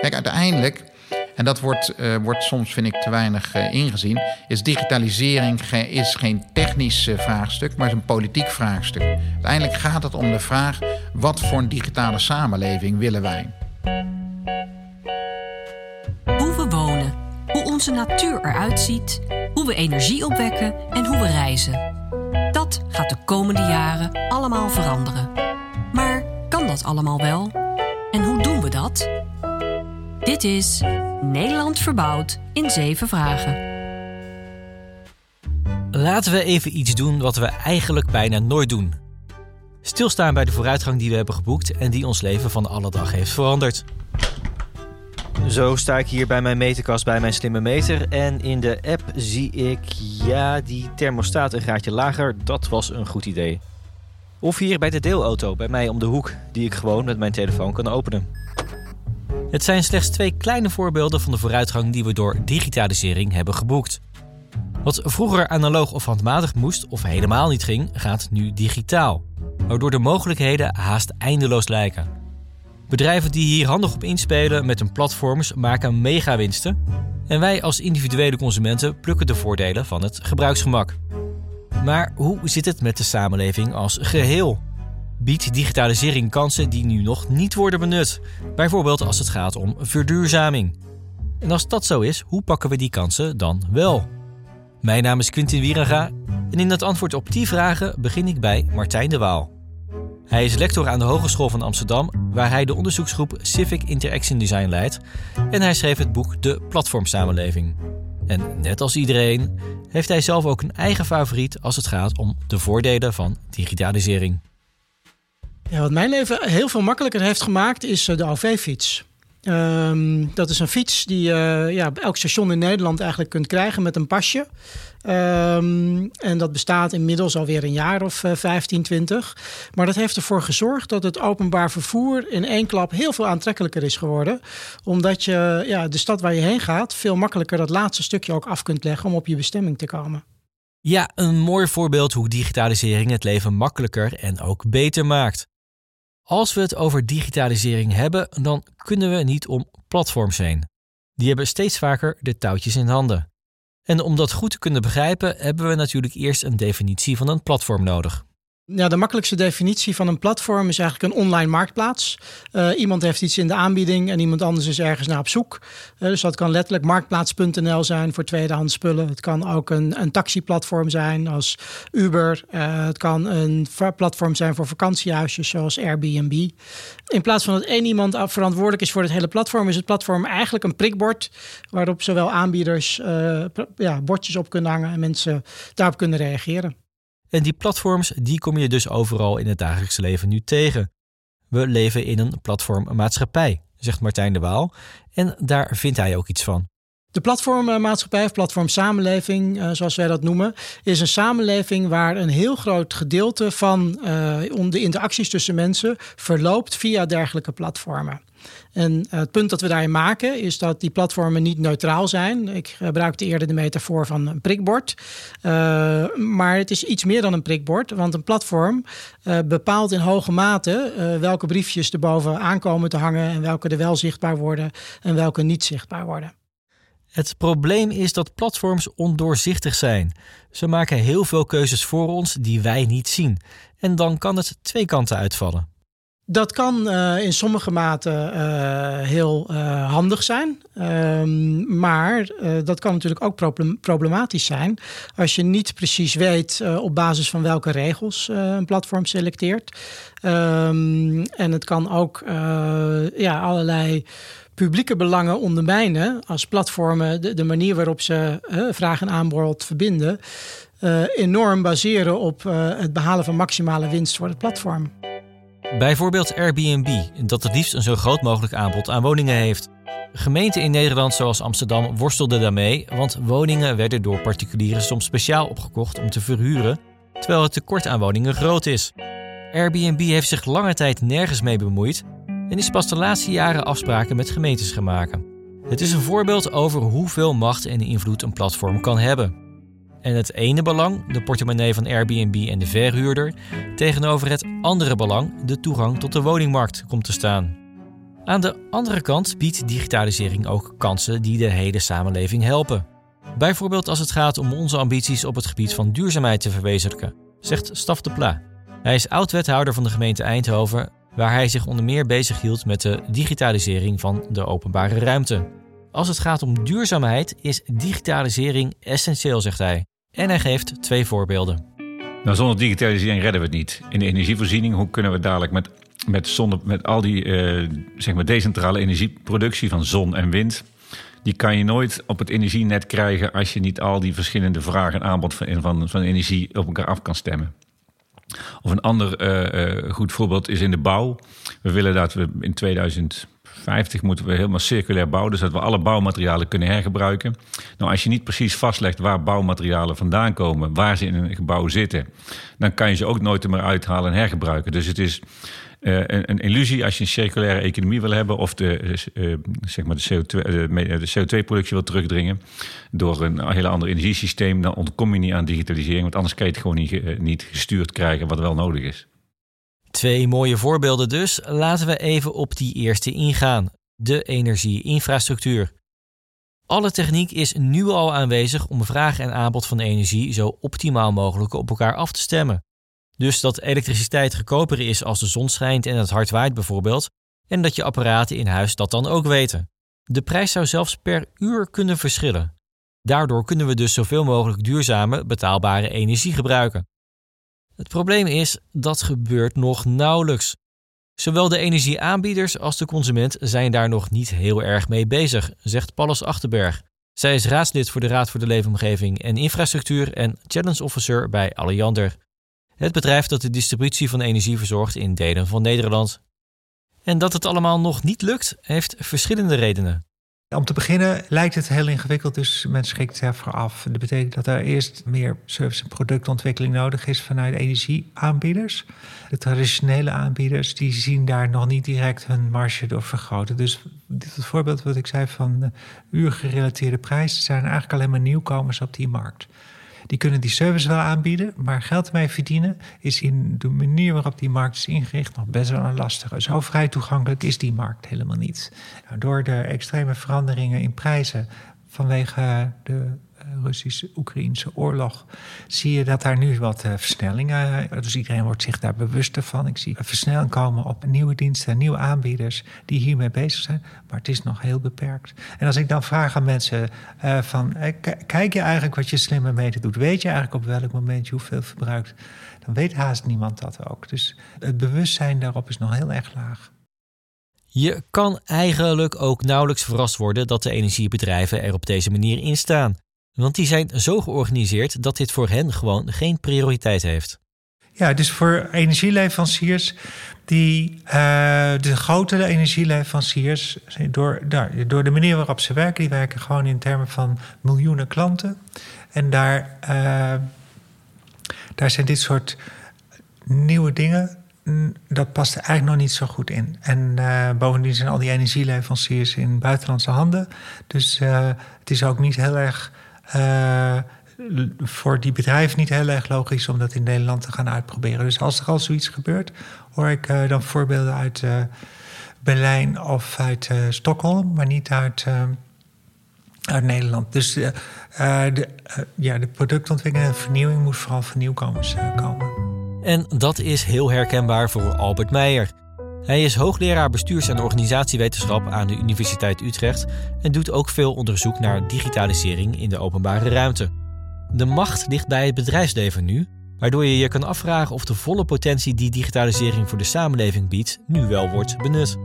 Kijk, uiteindelijk, en dat wordt, uh, wordt soms, vind ik, te weinig uh, ingezien, is digitalisering is geen technisch uh, vraagstuk, maar is een politiek vraagstuk. Uiteindelijk gaat het om de vraag: wat voor een digitale samenleving willen wij? Hoe we wonen, hoe onze natuur eruit ziet, hoe we energie opwekken en hoe we reizen. Dat gaat de komende jaren allemaal veranderen. Maar kan dat allemaal wel? En hoe doen we dat? Dit is Nederland verbouwd in zeven vragen. Laten we even iets doen wat we eigenlijk bijna nooit doen. Stilstaan bij de vooruitgang die we hebben geboekt en die ons leven van alle dag heeft veranderd. Zo sta ik hier bij mijn meterkast bij mijn slimme meter. En in de app zie ik, ja, die thermostaat een graadje lager. Dat was een goed idee. Of hier bij de deelauto bij mij om de hoek, die ik gewoon met mijn telefoon kan openen. Het zijn slechts twee kleine voorbeelden van de vooruitgang die we door digitalisering hebben geboekt. Wat vroeger analoog of handmatig moest of helemaal niet ging, gaat nu digitaal. Waardoor de mogelijkheden haast eindeloos lijken. Bedrijven die hier handig op inspelen met hun platforms maken megawinsten. En wij als individuele consumenten plukken de voordelen van het gebruiksgemak. Maar hoe zit het met de samenleving als geheel? Biedt digitalisering kansen die nu nog niet worden benut? Bijvoorbeeld als het gaat om verduurzaming. En als dat zo is, hoe pakken we die kansen dan wel? Mijn naam is Quintin Wierenga en in het antwoord op die vragen begin ik bij Martijn de Waal. Hij is lector aan de Hogeschool van Amsterdam, waar hij de onderzoeksgroep Civic Interaction Design leidt. En hij schreef het boek De Platformsamenleving. En net als iedereen heeft hij zelf ook een eigen favoriet als het gaat om de voordelen van digitalisering. Ja, wat mijn leven heel veel makkelijker heeft gemaakt is eh, de OV-fiets. Um, dat is een fiets die je uh, elk station in Nederland eigenlijk kunt krijgen met een pasje. Um, en dat bestaat inmiddels alweer een jaar of uh, 15, 20. Maar dat heeft ervoor gezorgd dat het openbaar vervoer in één klap heel veel aantrekkelijker is geworden. Omdat je ja, de stad waar je heen gaat veel makkelijker dat laatste stukje ook af kunt leggen om op je bestemming te komen. Ja, een mooi voorbeeld hoe digitalisering het leven makkelijker en ook beter maakt. Als we het over digitalisering hebben, dan kunnen we niet om platforms heen. Die hebben steeds vaker de touwtjes in handen. En om dat goed te kunnen begrijpen, hebben we natuurlijk eerst een definitie van een platform nodig. Ja, de makkelijkste definitie van een platform is eigenlijk een online marktplaats. Uh, iemand heeft iets in de aanbieding en iemand anders is ergens naar op zoek. Uh, dus dat kan letterlijk marktplaats.nl zijn voor tweedehands spullen. Het kan ook een, een taxiplatform zijn als Uber. Uh, het kan een platform zijn voor vakantiehuisjes zoals Airbnb. In plaats van dat één iemand verantwoordelijk is voor het hele platform, is het platform eigenlijk een prikbord waarop zowel aanbieders ja, bordjes op kunnen hangen en mensen daarop kunnen reageren. En die platforms, die kom je dus overal in het dagelijkse leven nu tegen. We leven in een platformmaatschappij, zegt Martijn de Waal. En daar vindt hij ook iets van. De platformmaatschappij of platformsamenleving, uh, zoals wij dat noemen, is een samenleving waar een heel groot gedeelte van uh, de interacties tussen mensen verloopt via dergelijke platformen. En het punt dat we daarin maken is dat die platformen niet neutraal zijn. Ik gebruikte eerder de metafoor van een prikbord. Maar het is iets meer dan een prikbord. Want een platform bepaalt in hoge mate welke briefjes er boven aankomen te hangen. En welke er wel zichtbaar worden en welke niet zichtbaar worden. Het probleem is dat platforms ondoorzichtig zijn. Ze maken heel veel keuzes voor ons die wij niet zien. En dan kan het twee kanten uitvallen. Dat kan uh, in sommige mate uh, heel uh, handig zijn. Um, maar dat kan natuurlijk ook problematisch zijn. Als je niet precies weet op basis van welke regels een platform selecteert. Um, en het kan ook ja, allerlei publieke belangen ondermijnen als platformen de, manier waarop ze vraag en aanbod verbinden. enorm baseren op het behalen van maximale winst voor het platform. Bijvoorbeeld Airbnb, dat het liefst een zo groot mogelijk aanbod aan woningen heeft. Gemeenten in Nederland zoals Amsterdam worstelden daarmee, want woningen werden door particulieren soms speciaal opgekocht om te verhuren, terwijl het tekort aan woningen groot is. Airbnb heeft zich lange tijd nergens mee bemoeid en is pas de laatste jaren afspraken met gemeentes gaan maken. Het is een voorbeeld over hoeveel macht en invloed een platform kan hebben. En het ene belang, de portemonnee van Airbnb en de verhuurder, tegenover het andere belang, de toegang tot de woningmarkt, komt te staan. Aan de andere kant biedt digitalisering ook kansen die de hele samenleving helpen. Bijvoorbeeld als het gaat om onze ambities op het gebied van duurzaamheid te verwezenlijken, zegt Staf de Pla. Hij is oud-wethouder van de gemeente Eindhoven, waar hij zich onder meer bezighield met de digitalisering van de openbare ruimte. Als het gaat om duurzaamheid is digitalisering essentieel, zegt hij. En hij geeft twee voorbeelden. Nou, zonder digitalisering redden we het niet. In de energievoorziening, hoe kunnen we dadelijk met, met, zonder, met al die uh, zeg maar decentrale energieproductie van zon en wind die kan je nooit op het energienet krijgen als je niet al die verschillende vragen en aanbod van, van, van energie op elkaar af kan stemmen. Of een ander uh, goed voorbeeld is in de bouw. We willen dat we in 2050 moeten we helemaal circulair bouwen, dus dat we alle bouwmaterialen kunnen hergebruiken. Nou, als je niet precies vastlegt waar bouwmaterialen vandaan komen, waar ze in een gebouw zitten, dan kan je ze ook nooit meer uithalen en hergebruiken. Dus het is een, een, illusie als je een circulaire economie wil hebben of de, uh, zeg maar de CO2-productie CO2 wil terugdringen door een heel ander energiesysteem, dan ontkom je niet aan digitalisering, want anders kan je het gewoon niet, niet gestuurd krijgen wat wel nodig is. Twee mooie voorbeelden dus. Laten we even op die eerste ingaan: de energieinfrastructuur. Alle techniek is nu al aanwezig om vraag en aanbod van energie zo optimaal mogelijk op elkaar af te stemmen. Dus dat elektriciteit goedkoper is als de zon schijnt en het hard waait bijvoorbeeld, en dat je apparaten in huis dat dan ook weten. De prijs zou zelfs per uur kunnen verschillen. Daardoor kunnen we dus zoveel mogelijk duurzame, betaalbare energie gebruiken. Het probleem is, dat gebeurt nog nauwelijks. Zowel de energieaanbieders als de consument zijn daar nog niet heel erg mee bezig, zegt Paulus Achterberg. Zij is raadslid voor de Raad voor de Leefomgeving en Infrastructuur en Challenge Officer bij Alliander. Het bedrijf dat de distributie van energie verzorgt in delen van Nederland. En dat het allemaal nog niet lukt, heeft verschillende redenen. Om te beginnen lijkt het heel ingewikkeld, dus men schrikt ervoor af. Dat betekent dat er eerst meer service- en productontwikkeling nodig is vanuit energieaanbieders. De traditionele aanbieders die zien daar nog niet direct hun marge door vergroten. Dus dit voorbeeld wat ik zei van uurgerelateerde prijzen zijn eigenlijk alleen maar nieuwkomers op die markt. Die kunnen die service wel aanbieden, maar geld ermee verdienen is in de manier waarop die markt is ingericht nog best wel een lastige. Zo vrij toegankelijk is die markt helemaal niet. Nou, door de extreme veranderingen in prijzen vanwege de Russisch-Oekraïnse oorlog, zie je dat daar nu wat uh, versnellingen. Dus iedereen wordt zich daar bewuster van. Ik zie versnelling komen op nieuwe diensten, nieuwe aanbieders die hiermee bezig zijn. Maar het is nog heel beperkt. En als ik dan vraag aan mensen: uh, van, kijk je eigenlijk wat je slimme meter doet? Weet je eigenlijk op welk moment je hoeveel verbruikt? Dan weet haast niemand dat ook. Dus het bewustzijn daarop is nog heel erg laag. Je kan eigenlijk ook nauwelijks verrast worden dat de energiebedrijven er op deze manier in staan. Want die zijn zo georganiseerd dat dit voor hen gewoon geen prioriteit heeft. Ja, dus voor energieleveranciers, die, uh, de grote energieleveranciers, door, nou, door de manier waarop ze werken, die werken gewoon in termen van miljoenen klanten. En daar, uh, daar zijn dit soort nieuwe dingen, mm, dat past er eigenlijk nog niet zo goed in. En uh, bovendien zijn al die energieleveranciers in buitenlandse handen. Dus het is ook niet heel erg uh, voor die bedrijven niet heel erg logisch om dat in Nederland te gaan uitproberen. Dus als er al zoiets gebeurt, hoor ik uh, dan voorbeelden uit uh, Berlijn of uit Stockholm, maar niet uit, uit Nederland. Dus de, ja, de productontwikkeling en vernieuwing moet vooral van nieuwkomers komen. En dat is heel herkenbaar voor Albert Meijer. Hij is hoogleraar bestuurs- en organisatiewetenschap aan de Universiteit Utrecht en doet ook veel onderzoek naar digitalisering in de openbare ruimte. De macht ligt bij het bedrijfsleven nu, waardoor je je kan afvragen of de volle potentie die digitalisering voor de samenleving biedt nu wel wordt benut.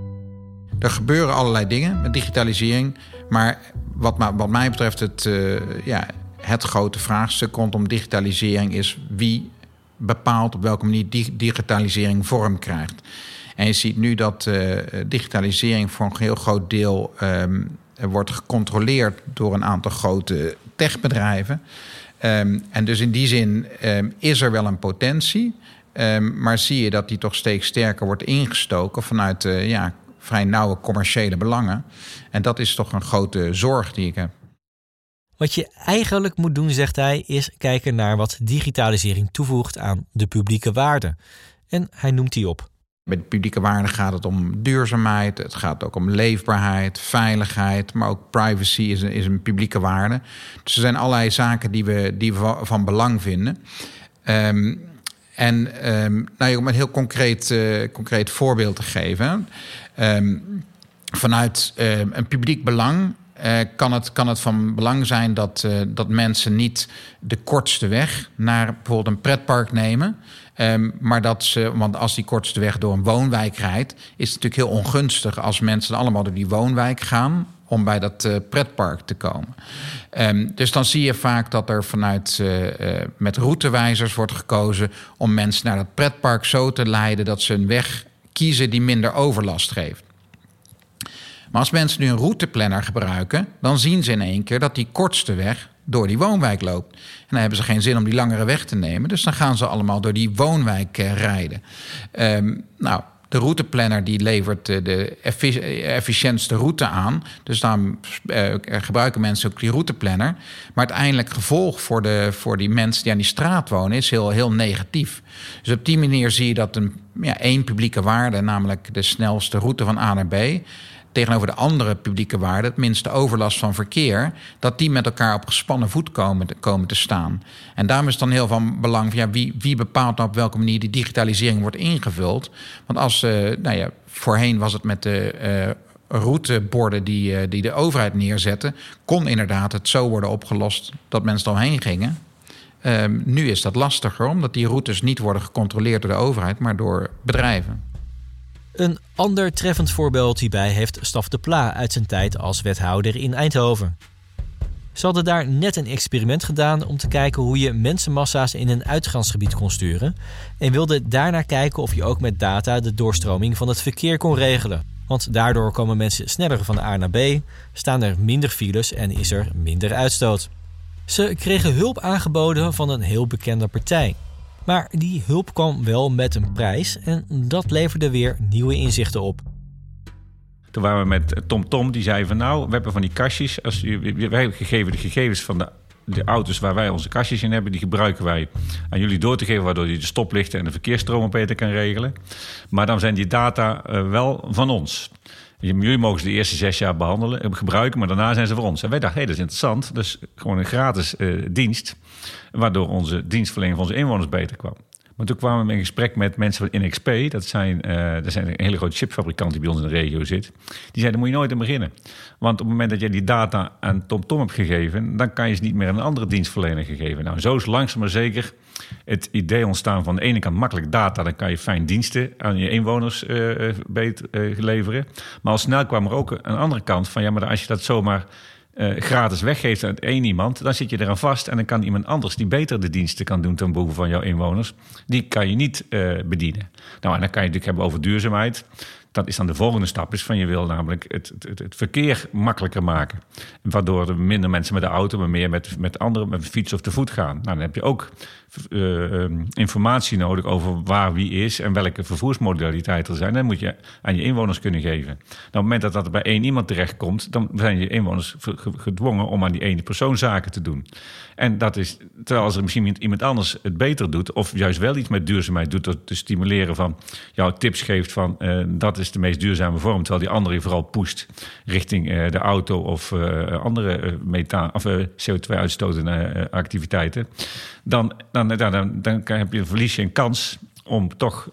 Er gebeuren allerlei dingen met digitalisering, maar wat, wat mij betreft het, uh, ja, het grote vraagstuk rondom digitalisering is wie bepaalt op welke manier digitalisering vorm krijgt. En je ziet nu dat uh, digitalisering voor een heel groot deel um, wordt gecontroleerd door een aantal grote techbedrijven. Um, en dus in die zin um, is er wel een potentie. maar zie je dat die toch steeds sterker wordt ingestoken vanuit uh, ja, vrij nauwe commerciële belangen. En dat is toch een grote zorg die ik heb. Wat je eigenlijk moet doen, zegt hij, is kijken naar wat digitalisering toevoegt aan de publieke waarde. En hij noemt die op. De publieke waarden gaat het om duurzaamheid, het gaat ook om leefbaarheid, veiligheid, maar ook privacy is een, is een publieke waarde. Dus er zijn allerlei zaken die we, die we van belang vinden. Um, en um, nou, om een heel concreet, uh, concreet voorbeeld te geven. Um, vanuit een publiek belang uh, kan, het, kan het van belang zijn dat, uh, dat mensen niet de kortste weg naar bijvoorbeeld een pretpark nemen. Um, maar dat ze, want als die kortste weg door een woonwijk rijdt, is het natuurlijk heel ongunstig als mensen allemaal door die woonwijk gaan om bij dat uh, pretpark te komen. Um, dus dan zie je vaak dat er vanuit uh, uh, met routewijzers wordt gekozen om mensen naar dat pretpark zo te leiden dat ze een weg kiezen die minder overlast geeft. Maar als mensen nu een routeplanner gebruiken, dan zien ze in één keer dat die kortste weg door die woonwijk loopt. En dan hebben ze geen zin om die langere weg te nemen. Dus dan gaan ze allemaal door die woonwijk uh, rijden. Um, nou, de routeplanner die levert de efficiëntste route aan. Dus dan uh, gebruiken mensen ook die routeplanner. Maar uiteindelijk gevolg voor, de, voor die mensen die aan die straat wonen is heel, heel negatief. Dus op die manier zie je dat een, ja, één publieke waarde, namelijk de snelste route van A naar B tegenover de andere publieke waarden, het minste overlast van verkeer, dat die met elkaar op gespannen voet komen te, komen te staan. En daarom is het dan heel van belang van ja, wie, wie bepaalt nou op welke manier die digitalisering wordt ingevuld. Want als, uh, nou ja, voorheen was het met de. Uh, routeborden die, uh, die de overheid neerzette, kon inderdaad het zo worden opgelost dat mensen er omheen gingen. Um, nu is dat lastiger, omdat die routes niet worden gecontroleerd door de overheid, maar door bedrijven. Een ander treffend voorbeeld hierbij heeft Staf de Pla uit zijn tijd als wethouder in Eindhoven. Ze hadden daar net een experiment gedaan om te kijken hoe je mensenmassa's in een uitgangsgebied kon sturen en wilden daarna kijken of je ook met data de doorstroming van het verkeer kon regelen. Want daardoor komen mensen sneller van A naar B, staan er minder files en is er minder uitstoot. Ze kregen hulp aangeboden van een heel bekende partij. Maar die hulp kwam wel met een prijs en dat leverde weer nieuwe inzichten op. Toen waren we met Tom Tom, die zei van nou, we hebben van die kastjes. Als, wij gegeven de gegevens van de, de auto's waar wij onze kastjes in hebben, die gebruiken wij aan jullie door te geven, waardoor je de stoplichten en de verkeersstromen beter kan regelen. Maar dan zijn die data uh, wel van ons. Jullie mogen ze de eerste zes jaar behandelen, gebruiken, maar daarna zijn ze voor ons. En wij dachten, hé, hey, dat is interessant. Dus gewoon een gratis uh, dienst, waardoor onze dienstverlening van onze inwoners beter kwam. Maar toen kwamen we in gesprek met mensen van NXP. Dat zijn, uh, dat zijn een hele grote chipfabrikant die bij ons in de regio zit. Die zeiden, moet je nooit aan beginnen. Want op het moment dat je die data aan TomTom Tom hebt gegeven... dan kan je ze niet meer aan een andere dienstverlener gegeven. Nou, zo is langzaam maar zeker het idee ontstaan van... de ene kant makkelijk data, dan kan je fijn diensten aan je inwoners uh, leveren. Maar al snel kwam er ook een andere kant van... ja, maar als je dat zomaar gratis weggeeft aan één iemand, dan zit je eraan vast en dan kan iemand anders die beter de diensten kan doen ten behoeve van jouw inwoners, die kan je niet bedienen. Nou, en dan kan je natuurlijk hebben over duurzaamheid. Dat is dan de volgende stap, is van je wil namelijk het, het, het verkeer makkelijker maken. Waardoor er minder mensen met de auto, maar meer met, met anderen met de fiets of te voet gaan. Nou, dan heb je ook uh, informatie nodig over waar wie is en welke vervoersmodaliteiten er zijn. Dat moet je aan je inwoners kunnen geven. Nou, op het moment dat dat bij één iemand terechtkomt, dan zijn je inwoners gedwongen om aan die ene persoon zaken te doen. En dat is, terwijl als er misschien iemand anders het beter doet, of juist wel iets met duurzaamheid doet, door te stimuleren van jouw tips geeft van uh, dat is de meest duurzame vorm, terwijl die andere vooral pusht richting uh, de auto of uh, andere methaan of CO2-uitstotende activiteiten, dan, dan, dan, dan, dan heb je, verlies je een kans om toch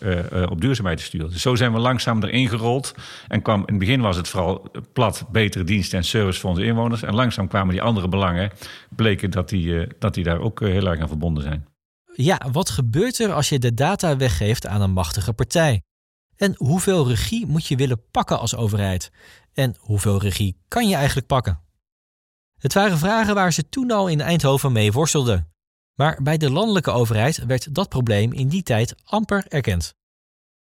op duurzaamheid te sturen. Dus zo zijn we langzaam erin gerold. En kwam, in het begin was het vooral plat betere diensten en service voor onze inwoners. En langzaam kwamen die andere belangen, bleken dat die, dat die daar ook heel erg aan verbonden zijn. Ja, wat gebeurt er als je de data weggeeft aan een machtige partij? En hoeveel regie moet je willen pakken als overheid? En hoeveel regie kan je eigenlijk pakken? Het waren vragen waar ze toen al in Eindhoven mee worstelden. Maar bij de landelijke overheid werd dat probleem in die tijd amper erkend.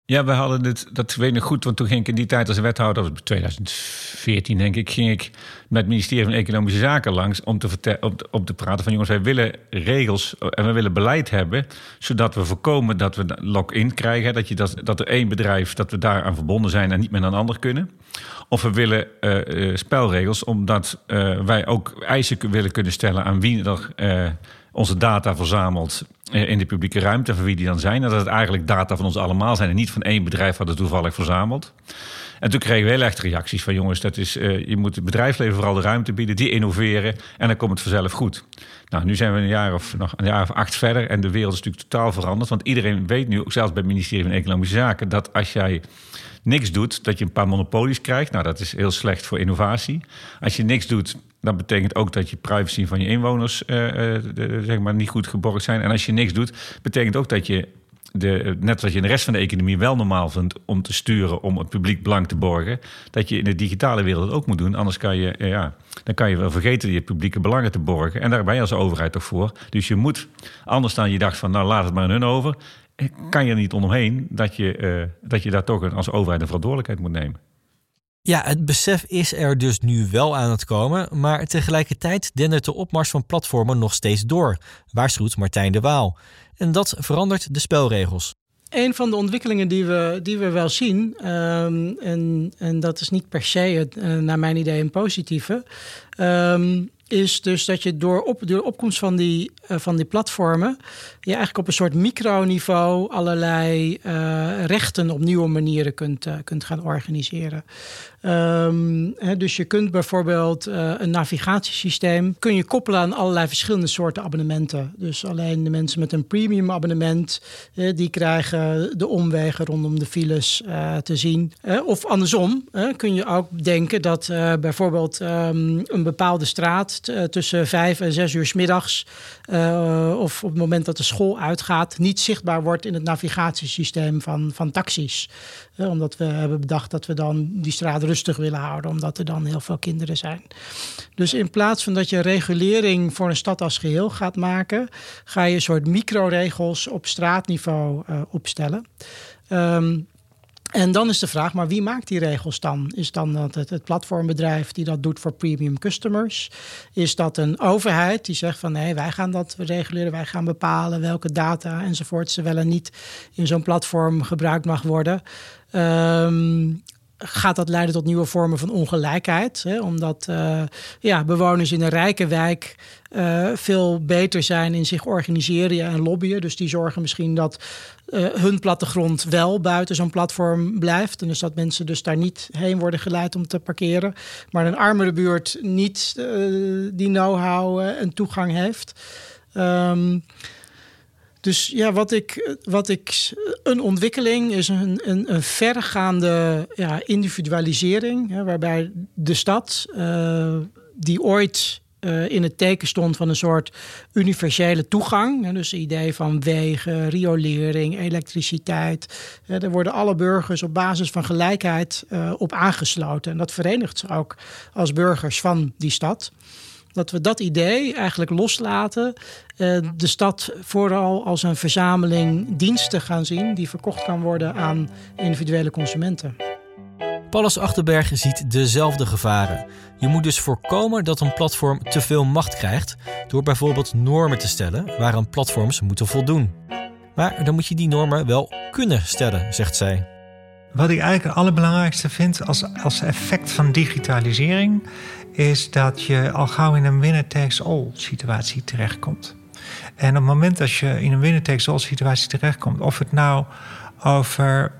Ja, we hadden dit, dat weet ik goed, want toen ging ik in die tijd als wethouder, 2014 denk ik, ging ik met het ministerie van Economische Zaken langs om te, praten van jongens, wij willen regels en we willen beleid hebben, zodat we voorkomen dat we lock-in krijgen, dat, je dat, dat er één bedrijf, dat we daaraan verbonden zijn en niet met een ander kunnen. Of we willen uh, uh, spelregels, omdat wij ook eisen willen kunnen stellen aan wie er onze data verzamelt eh, in de publieke ruimte, van wie die dan zijn. En dat het eigenlijk data van ons allemaal zijn en niet van één bedrijf wat het toevallig verzamelt. En toen kregen we heel echt reacties van jongens, dat is, uh, je moet het bedrijfsleven vooral de ruimte bieden, die innoveren en dan komt het vanzelf goed. Nou, nu zijn we een jaar of nog een jaar of acht verder en de wereld is natuurlijk totaal veranderd. Want iedereen weet nu, ook zelfs bij het ministerie van Economische Zaken, dat als jij niks doet, dat je een paar monopolies krijgt. Nou, dat is heel slecht voor innovatie. Als je niks doet, dat betekent ook dat je privacy van je inwoners uh, zeg maar niet goed geborgd zijn. En als je niks doet, betekent ook dat je de, net wat je in de rest van de economie wel normaal vindt om te sturen, om het publiek belang te borgen, dat je in de digitale wereld ook moet doen. Anders kan je, eh, ja, dan kan je wel vergeten je publieke belangen te borgen. En daar ben je als overheid toch voor. Dus je moet, anders dan je dacht van, nou laat het maar aan hun over, kan je er niet omheen dat je, dat je daar toch als overheid een verantwoordelijkheid moet nemen. Ja, het besef is er dus nu wel aan het komen, maar tegelijkertijd dendert de opmars van platformen nog steeds door, waarschuwt Martijn de Waal. En dat verandert de spelregels. Een van de ontwikkelingen die we, die we wel zien, um, en, en dat is niet per se, uh, naar mijn idee, een positieve, um, is dus dat je door, op, de opkomst van die, uh, van die platformen... je eigenlijk op een soort microniveau allerlei uh, rechten op nieuwe manieren kunt, uh, kunt gaan organiseren. Um, hè, dus je kunt bijvoorbeeld een navigatiesysteem... kun je koppelen aan allerlei verschillende soorten abonnementen. Dus alleen de mensen met een premium abonnement... die krijgen de omwegen rondom de files te zien. of andersom kun je ook denken dat bijvoorbeeld um, een bepaalde straat uh, tussen vijf en zes uur s middags uh, of op het moment dat de school uitgaat, niet zichtbaar wordt in het navigatiesysteem van, van taxis. Uh, omdat we hebben bedacht dat we dan die straat rustig willen houden, omdat er dan heel veel kinderen zijn. Dus in plaats van dat je regulering voor een stad als geheel gaat maken, ga je een soort microregels op straatniveau opstellen. Um, en dan is de vraag, maar wie maakt die regels dan? Is dan het, het, platformbedrijf die dat doet voor premium customers? Is dat een overheid die zegt van nee, wij gaan dat reguleren, wij gaan bepalen welke data enzovoort ze wel en niet in zo'n platform gebruikt mag worden? Um, gaat dat leiden tot nieuwe vormen van ongelijkheid. Hè? Omdat uh, ja, bewoners in een rijke wijk uh, veel beter zijn in zich organiseren en lobbyen. Dus die zorgen misschien dat uh, hun plattegrond wel buiten zo'n platform blijft. En dus dat mensen dus daar niet heen worden geleid om te parkeren. Maar een armere buurt niet die know-how en toegang heeft. Um, dus ja, wat ik, wat ik een ontwikkeling is een, een, een vergaande ja, individualisering, hè, waarbij de stad, uh, die ooit uh, in het teken stond van een soort universele toegang. Hè, dus het idee van wegen, riolering, elektriciteit. Hè, daar worden alle burgers op basis van gelijkheid uh, op aangesloten. En dat verenigt ze ook als burgers van die stad dat we dat idee eigenlijk loslaten. Uh, de stad vooral als een verzameling diensten gaan zien die verkocht kan worden aan individuele consumenten. Paulus Achterberg ziet dezelfde gevaren. Je moet dus voorkomen dat een platform te veel macht krijgt door bijvoorbeeld normen te stellen waaraan platforms moeten voldoen. Maar dan moet je die normen wel kunnen stellen, zegt zij. Wat ik eigenlijk het allerbelangrijkste vind als, als effect van digitalisering, is dat je al gauw in een winner-takes-all situatie terechtkomt. En op het moment dat je in een winner-takes-all situatie terechtkomt, of het nou over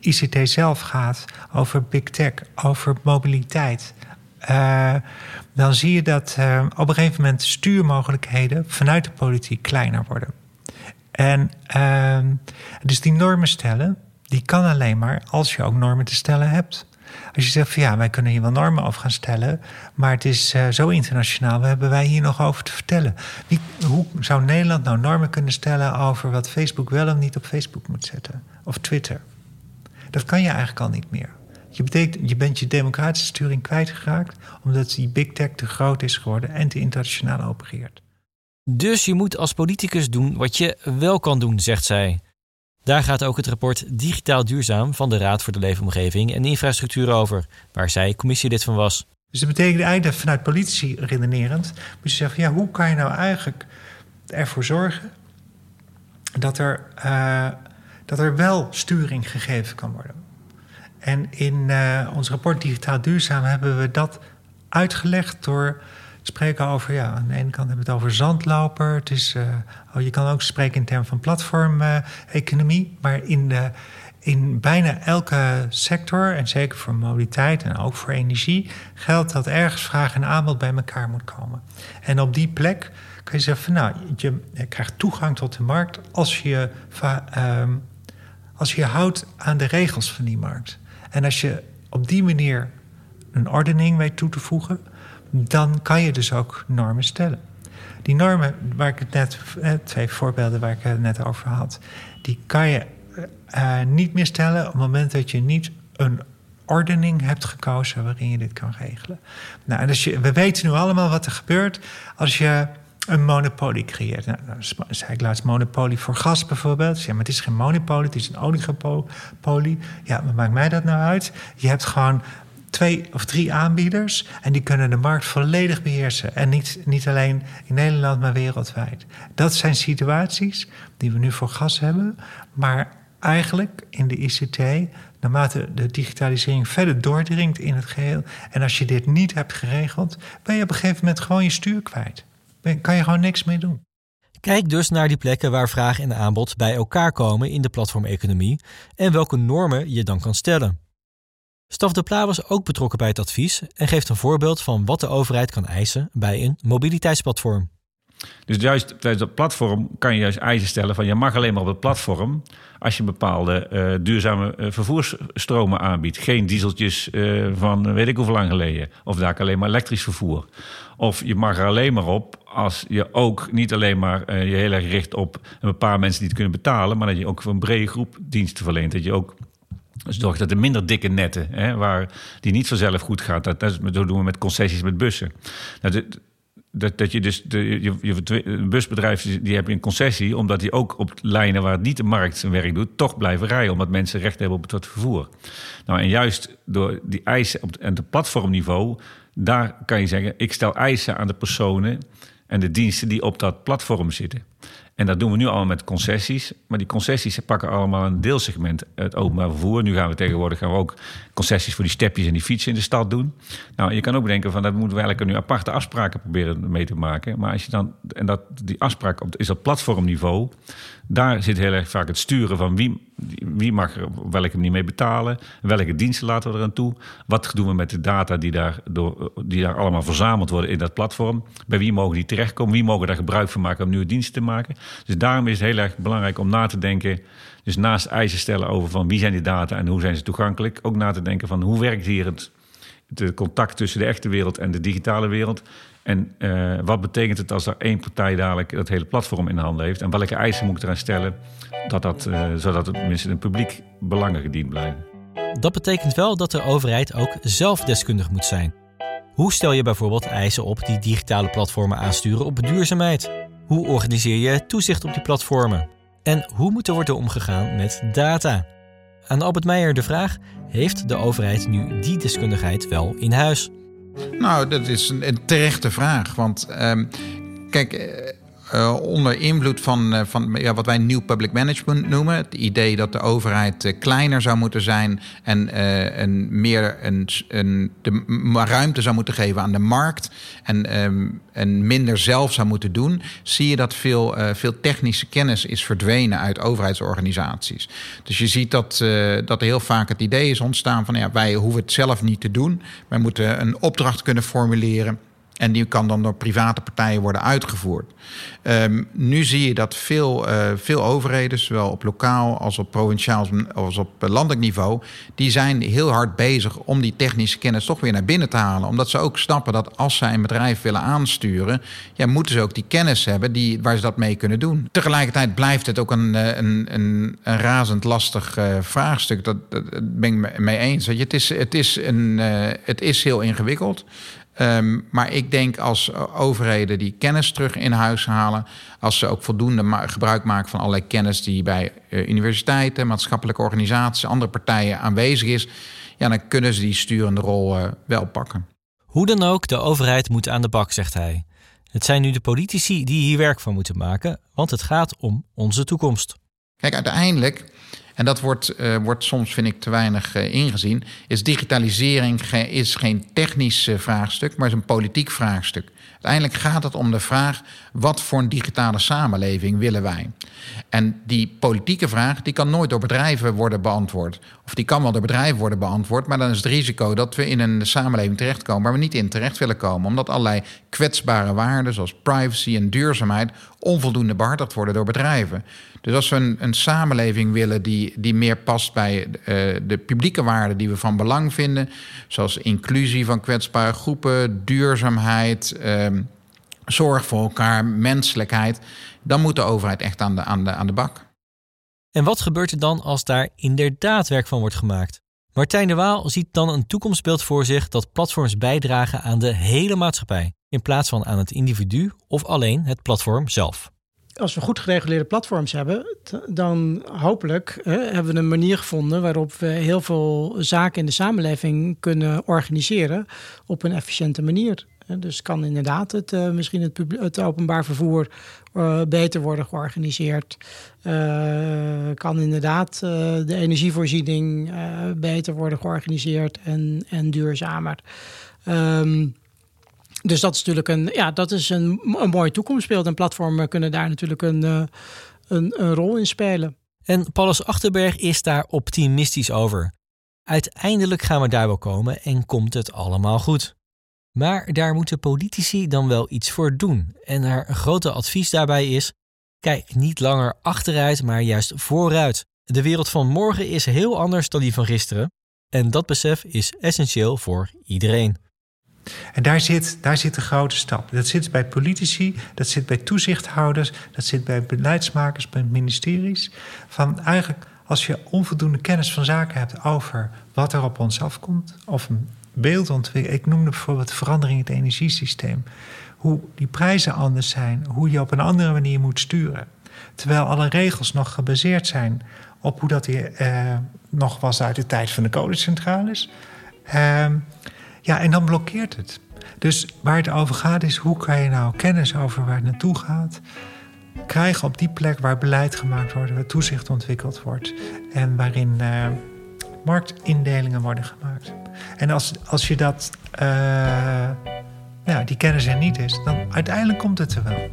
ICT zelf gaat, over big tech, over mobiliteit, uh, dan zie je dat uh, op een gegeven moment stuurmogelijkheden vanuit de politiek kleiner worden. En uh, dus die normen stellen, die kan alleen maar als je ook normen te stellen hebt. Als je zegt van ja, wij kunnen hier wel normen over gaan stellen, maar het is uh, zo internationaal, wat hebben wij hier nog over te vertellen? Hoe zou Nederland nou normen kunnen stellen over wat Facebook wel of niet op Facebook moet zetten? Of Twitter? Dat kan je eigenlijk al niet meer. Je, betekent, je bent je democratische sturing kwijtgeraakt omdat die big tech te groot is geworden en te internationaal opereert. Dus je moet als politicus doen wat je wel kan doen, zegt zij. Daar gaat ook het rapport Digitaal Duurzaam van de Raad voor de Leefomgeving en Infrastructuur over, waar zij commissielid van was. Dus dat betekent eigenlijk vanuit politici redenerend moet je zeggen: ja, hoe kan je nou eigenlijk ervoor zorgen dat er, uh, dat er wel sturing gegeven kan worden? En in uh, ons rapport Digitaal Duurzaam hebben we dat uitgelegd door spreken over, ja, aan de ene kant hebben we het over zandloper. Het is, uh, oh, je kan ook spreken in termen van platformeconomie. maar in, de, in bijna elke sector, en zeker voor mobiliteit en ook voor energie, geldt dat ergens vraag en aanbod bij elkaar moet komen. En op die plek kan je zeggen van nou, je, krijgt toegang tot de markt als je, uh, als je houdt aan de regels van die markt. En als je op die manier een ordening weet toe te voegen, dan kan je dus ook normen stellen. Die normen, waar ik het net, eh, twee voorbeelden waar ik het net over had, die kan je uh, niet meer stellen op het moment dat je niet een ordening hebt gekozen waarin je dit kan regelen. Nou, en als je, we weten nu allemaal wat er gebeurt als je een monopolie creëert. Nou, dan zei ik laatst monopolie voor gas bijvoorbeeld. Ja, maar het is geen monopolie, het is een oligopolie. Ja, wat maakt mij dat nou uit? Je hebt gewoon twee of drie aanbieders en die kunnen de markt volledig beheersen. En niet, niet alleen in Nederland, maar wereldwijd. Dat zijn situaties die we nu voor gas hebben, maar eigenlijk in de ICT, naarmate de digitalisering verder doordringt in het geheel, en als je dit niet hebt geregeld, ben je op een gegeven moment gewoon je stuur kwijt. Ben, kan je gewoon niks mee doen. Kijk dus naar die plekken waar vraag en aanbod bij elkaar komen in de platformeconomie en welke normen je dan kan stellen. Staf de Pla was ook betrokken bij het advies en geeft een voorbeeld van wat de overheid kan eisen bij een mobiliteitsplatform. Dus juist tijdens dat platform kan je juist eisen stellen van je mag alleen maar op het platform als je bepaalde uh, duurzame uh, vervoersstromen aanbiedt. Geen dieseltjes uh, van weet ik hoeveel lang geleden. Of daar alleen maar elektrisch vervoer. Of je mag er alleen maar op als je ook niet alleen maar je heel erg richt op een paar mensen die het kunnen betalen, maar dat je ook voor een brede groep diensten verleent. Dat je ook zorgt dat de minder dikke netten, hè, waar die niet vanzelf goed gaat, dat, dat, doen we met concessies met bussen. Nou, dat, dat je dus de, je, je busbedrijf die heb een concessie, omdat die ook op lijnen waar niet de markt zijn werk doet, toch blijven rijden, omdat mensen recht hebben op het vervoer. Nou, en juist door die eisen op het, het platformniveau, daar kan je zeggen, ik stel eisen aan de personen en de diensten die op dat platform zitten. En dat doen we nu allemaal met concessies. Maar die concessies pakken allemaal een deelsegment. Het openbaar vervoer. Nu gaan we tegenwoordig gaan we ook concessies voor die stepjes en die fietsen in de stad doen. Nou, je kan ook denken van dat moeten we eigenlijk nu aparte afspraken proberen mee te maken. Maar als je dan, en dat die afspraak is op platformniveau. Daar zit heel erg vaak het sturen van wie, wie mag er op welke manier mee betalen. Welke diensten laten we eraan toe. Wat doen we met de data die daar, door, die daar allemaal verzameld worden in dat platform. Bij wie mogen die terechtkomen. Wie mogen daar gebruik van maken om nieuwe diensten te maken. Dus daarom is het heel erg belangrijk om na te denken. Dus naast eisen stellen over van wie zijn die data en hoe zijn ze toegankelijk. Ook na te denken van hoe werkt hier het, het contact tussen de echte wereld en de digitale wereld. En uh, wat betekent het als er één partij dadelijk dat hele platform in handen heeft? En welke eisen moet ik eraan stellen, dat dat, uh, zodat het tenminste in publiek belangen gediend blijven? Dat betekent wel dat de overheid ook zelf deskundig moet zijn. Hoe stel je bijvoorbeeld eisen op die digitale platformen aansturen op duurzaamheid? Hoe organiseer je toezicht op die platformen? En hoe moet er worden omgegaan met data? Aan Albert Meijer de vraag: heeft de overheid nu die deskundigheid wel in huis? Nou, dat is een, een terechte vraag. Want um, kijk, uh, onder invloed van, uh, van ja, wat wij nieuw public management noemen. Het idee dat de overheid uh, kleiner zou moeten zijn en een meer een, een, de ruimte zou moeten geven aan de markt en, um, en minder zelf zou moeten doen, zie je dat veel, veel technische kennis is verdwenen uit overheidsorganisaties. Dus je ziet dat, dat heel vaak het idee is ontstaan van ja, wij hoeven het zelf niet te doen. Wij moeten een opdracht kunnen formuleren. En die kan dan door private partijen worden uitgevoerd. Um, nu zie je dat veel, uh, veel overheden, zowel op lokaal als op provinciaal als op landelijk niveau, die zijn heel hard bezig om die technische kennis toch weer naar binnen te halen. Omdat ze ook snappen dat als zij een bedrijf willen aansturen, ja, moeten ze ook die kennis hebben die, waar ze dat mee kunnen doen. Tegelijkertijd blijft het ook een, eh, een, een, een razend lastig vraagstuk. Dat, dat, ben ik mee eens. Het is, het, is een, het is heel ingewikkeld. Um, maar ik denk als overheden die kennis terug in huis halen, als ze ook voldoende gebruik maken van allerlei kennis die bij uh, universiteiten, maatschappelijke organisaties, andere partijen aanwezig is, ja, dan kunnen ze die sturende rol uh, wel pakken. Hoe dan ook, de overheid moet aan de bak, zegt hij. Het zijn nu de politici die hier werk van moeten maken, want het gaat om onze toekomst. Kijk, uiteindelijk en dat wordt, uh, wordt soms, vind ik, te weinig uh, ingezien. Is digitalisering is geen technisch uh, vraagstuk, maar is een politiek vraagstuk. Uiteindelijk gaat het om de vraag: wat voor een digitale samenleving willen wij? En die politieke vraag die kan nooit door bedrijven worden beantwoord. Of die kan wel door bedrijven worden beantwoord, maar dan is het risico dat we in een samenleving terechtkomen waar we niet in terecht willen komen. Omdat allerlei kwetsbare waarden, zoals privacy en duurzaamheid, onvoldoende behartigd worden door bedrijven. Dus als we een, een samenleving willen die, die meer past bij uh, de publieke waarden die we van belang vinden, zoals inclusie van kwetsbare groepen, duurzaamheid, uh, zorg voor elkaar, menselijkheid, dan moet de overheid echt aan de, aan de, aan de bak. En wat gebeurt er dan als daar inderdaad werk van wordt gemaakt? Martijn de Waal ziet dan een toekomstbeeld voor zich dat platforms bijdragen aan de hele maatschappij, in plaats van aan het individu of alleen het platform zelf als we goed gereguleerde platforms hebben, dan hopelijk hè, hebben we een manier gevonden waarop we heel veel zaken in de samenleving kunnen organiseren op een efficiënte manier. Dus kan inderdaad het, uh, misschien het, openbaar vervoer uh, beter worden georganiseerd. Uh, kan inderdaad de energievoorziening beter worden georganiseerd en, en duurzamer. Um, dus dat is natuurlijk een, ja, dat is een, een mooi toekomstbeeld. En platformen kunnen daar natuurlijk een, eh, een, een rol in spelen. En Paulus Achterberg is daar optimistisch over. Uiteindelijk gaan we daar wel komen en komt het allemaal goed. Maar daar moeten politici dan wel iets voor doen. En haar grote advies daarbij is: kijk niet langer achteruit, maar juist vooruit. De wereld van morgen is heel anders dan die van gisteren. En dat besef is essentieel voor iedereen. En daar zit, daar zit de grote stap. Dat zit bij politici, dat zit bij toezichthouders, dat zit bij beleidsmakers, bij ministeries. Van eigenlijk, als je onvoldoende kennis van zaken hebt over wat er op ons afkomt, of een beeld ontwikkelen. Ik noemde bijvoorbeeld verandering in het energiesysteem. Hoe die prijzen anders zijn, hoe je op een andere manier moet sturen. Terwijl alle regels nog gebaseerd zijn op hoe dat hier, eh, nog was uit de tijd van de kolencentrales. Uh, ja, en dan blokkeert het. Dus waar het over gaat is hoe kan je nou kennis over waar het naartoe gaat krijgen op die plek waar beleid gemaakt wordt, waar toezicht ontwikkeld wordt en waarin uh, marktindelingen worden gemaakt. En als, als je dat, uh, ja, die kennis er niet is, dan uiteindelijk komt het er wel.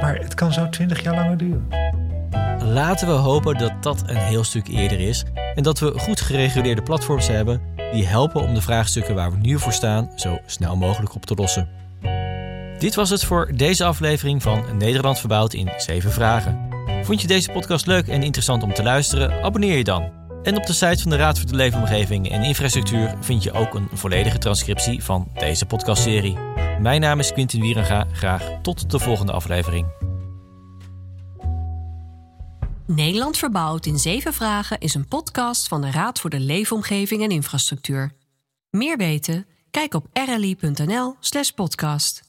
Maar het kan zo twintig jaar langer duren. Laten we hopen dat dat een heel stuk eerder is en dat we goed gereguleerde platforms hebben die helpen om de vraagstukken waar we nu voor staan zo snel mogelijk op te lossen. Dit was het voor deze aflevering van Nederland verbouwd in 7 vragen. Vond je deze podcast leuk en interessant om te luisteren? Abonneer je dan. En op de site van de Raad voor de Leefomgeving en Infrastructuur vind je ook een volledige transcriptie van deze podcastserie. Mijn naam is Quintin Wierenga. Graag tot de volgende aflevering. Nederland verbouwd in zeven vragen is een podcast van de Raad voor de Leefomgeving en Infrastructuur. Meer weten? Kijk op rli.nl/podcast.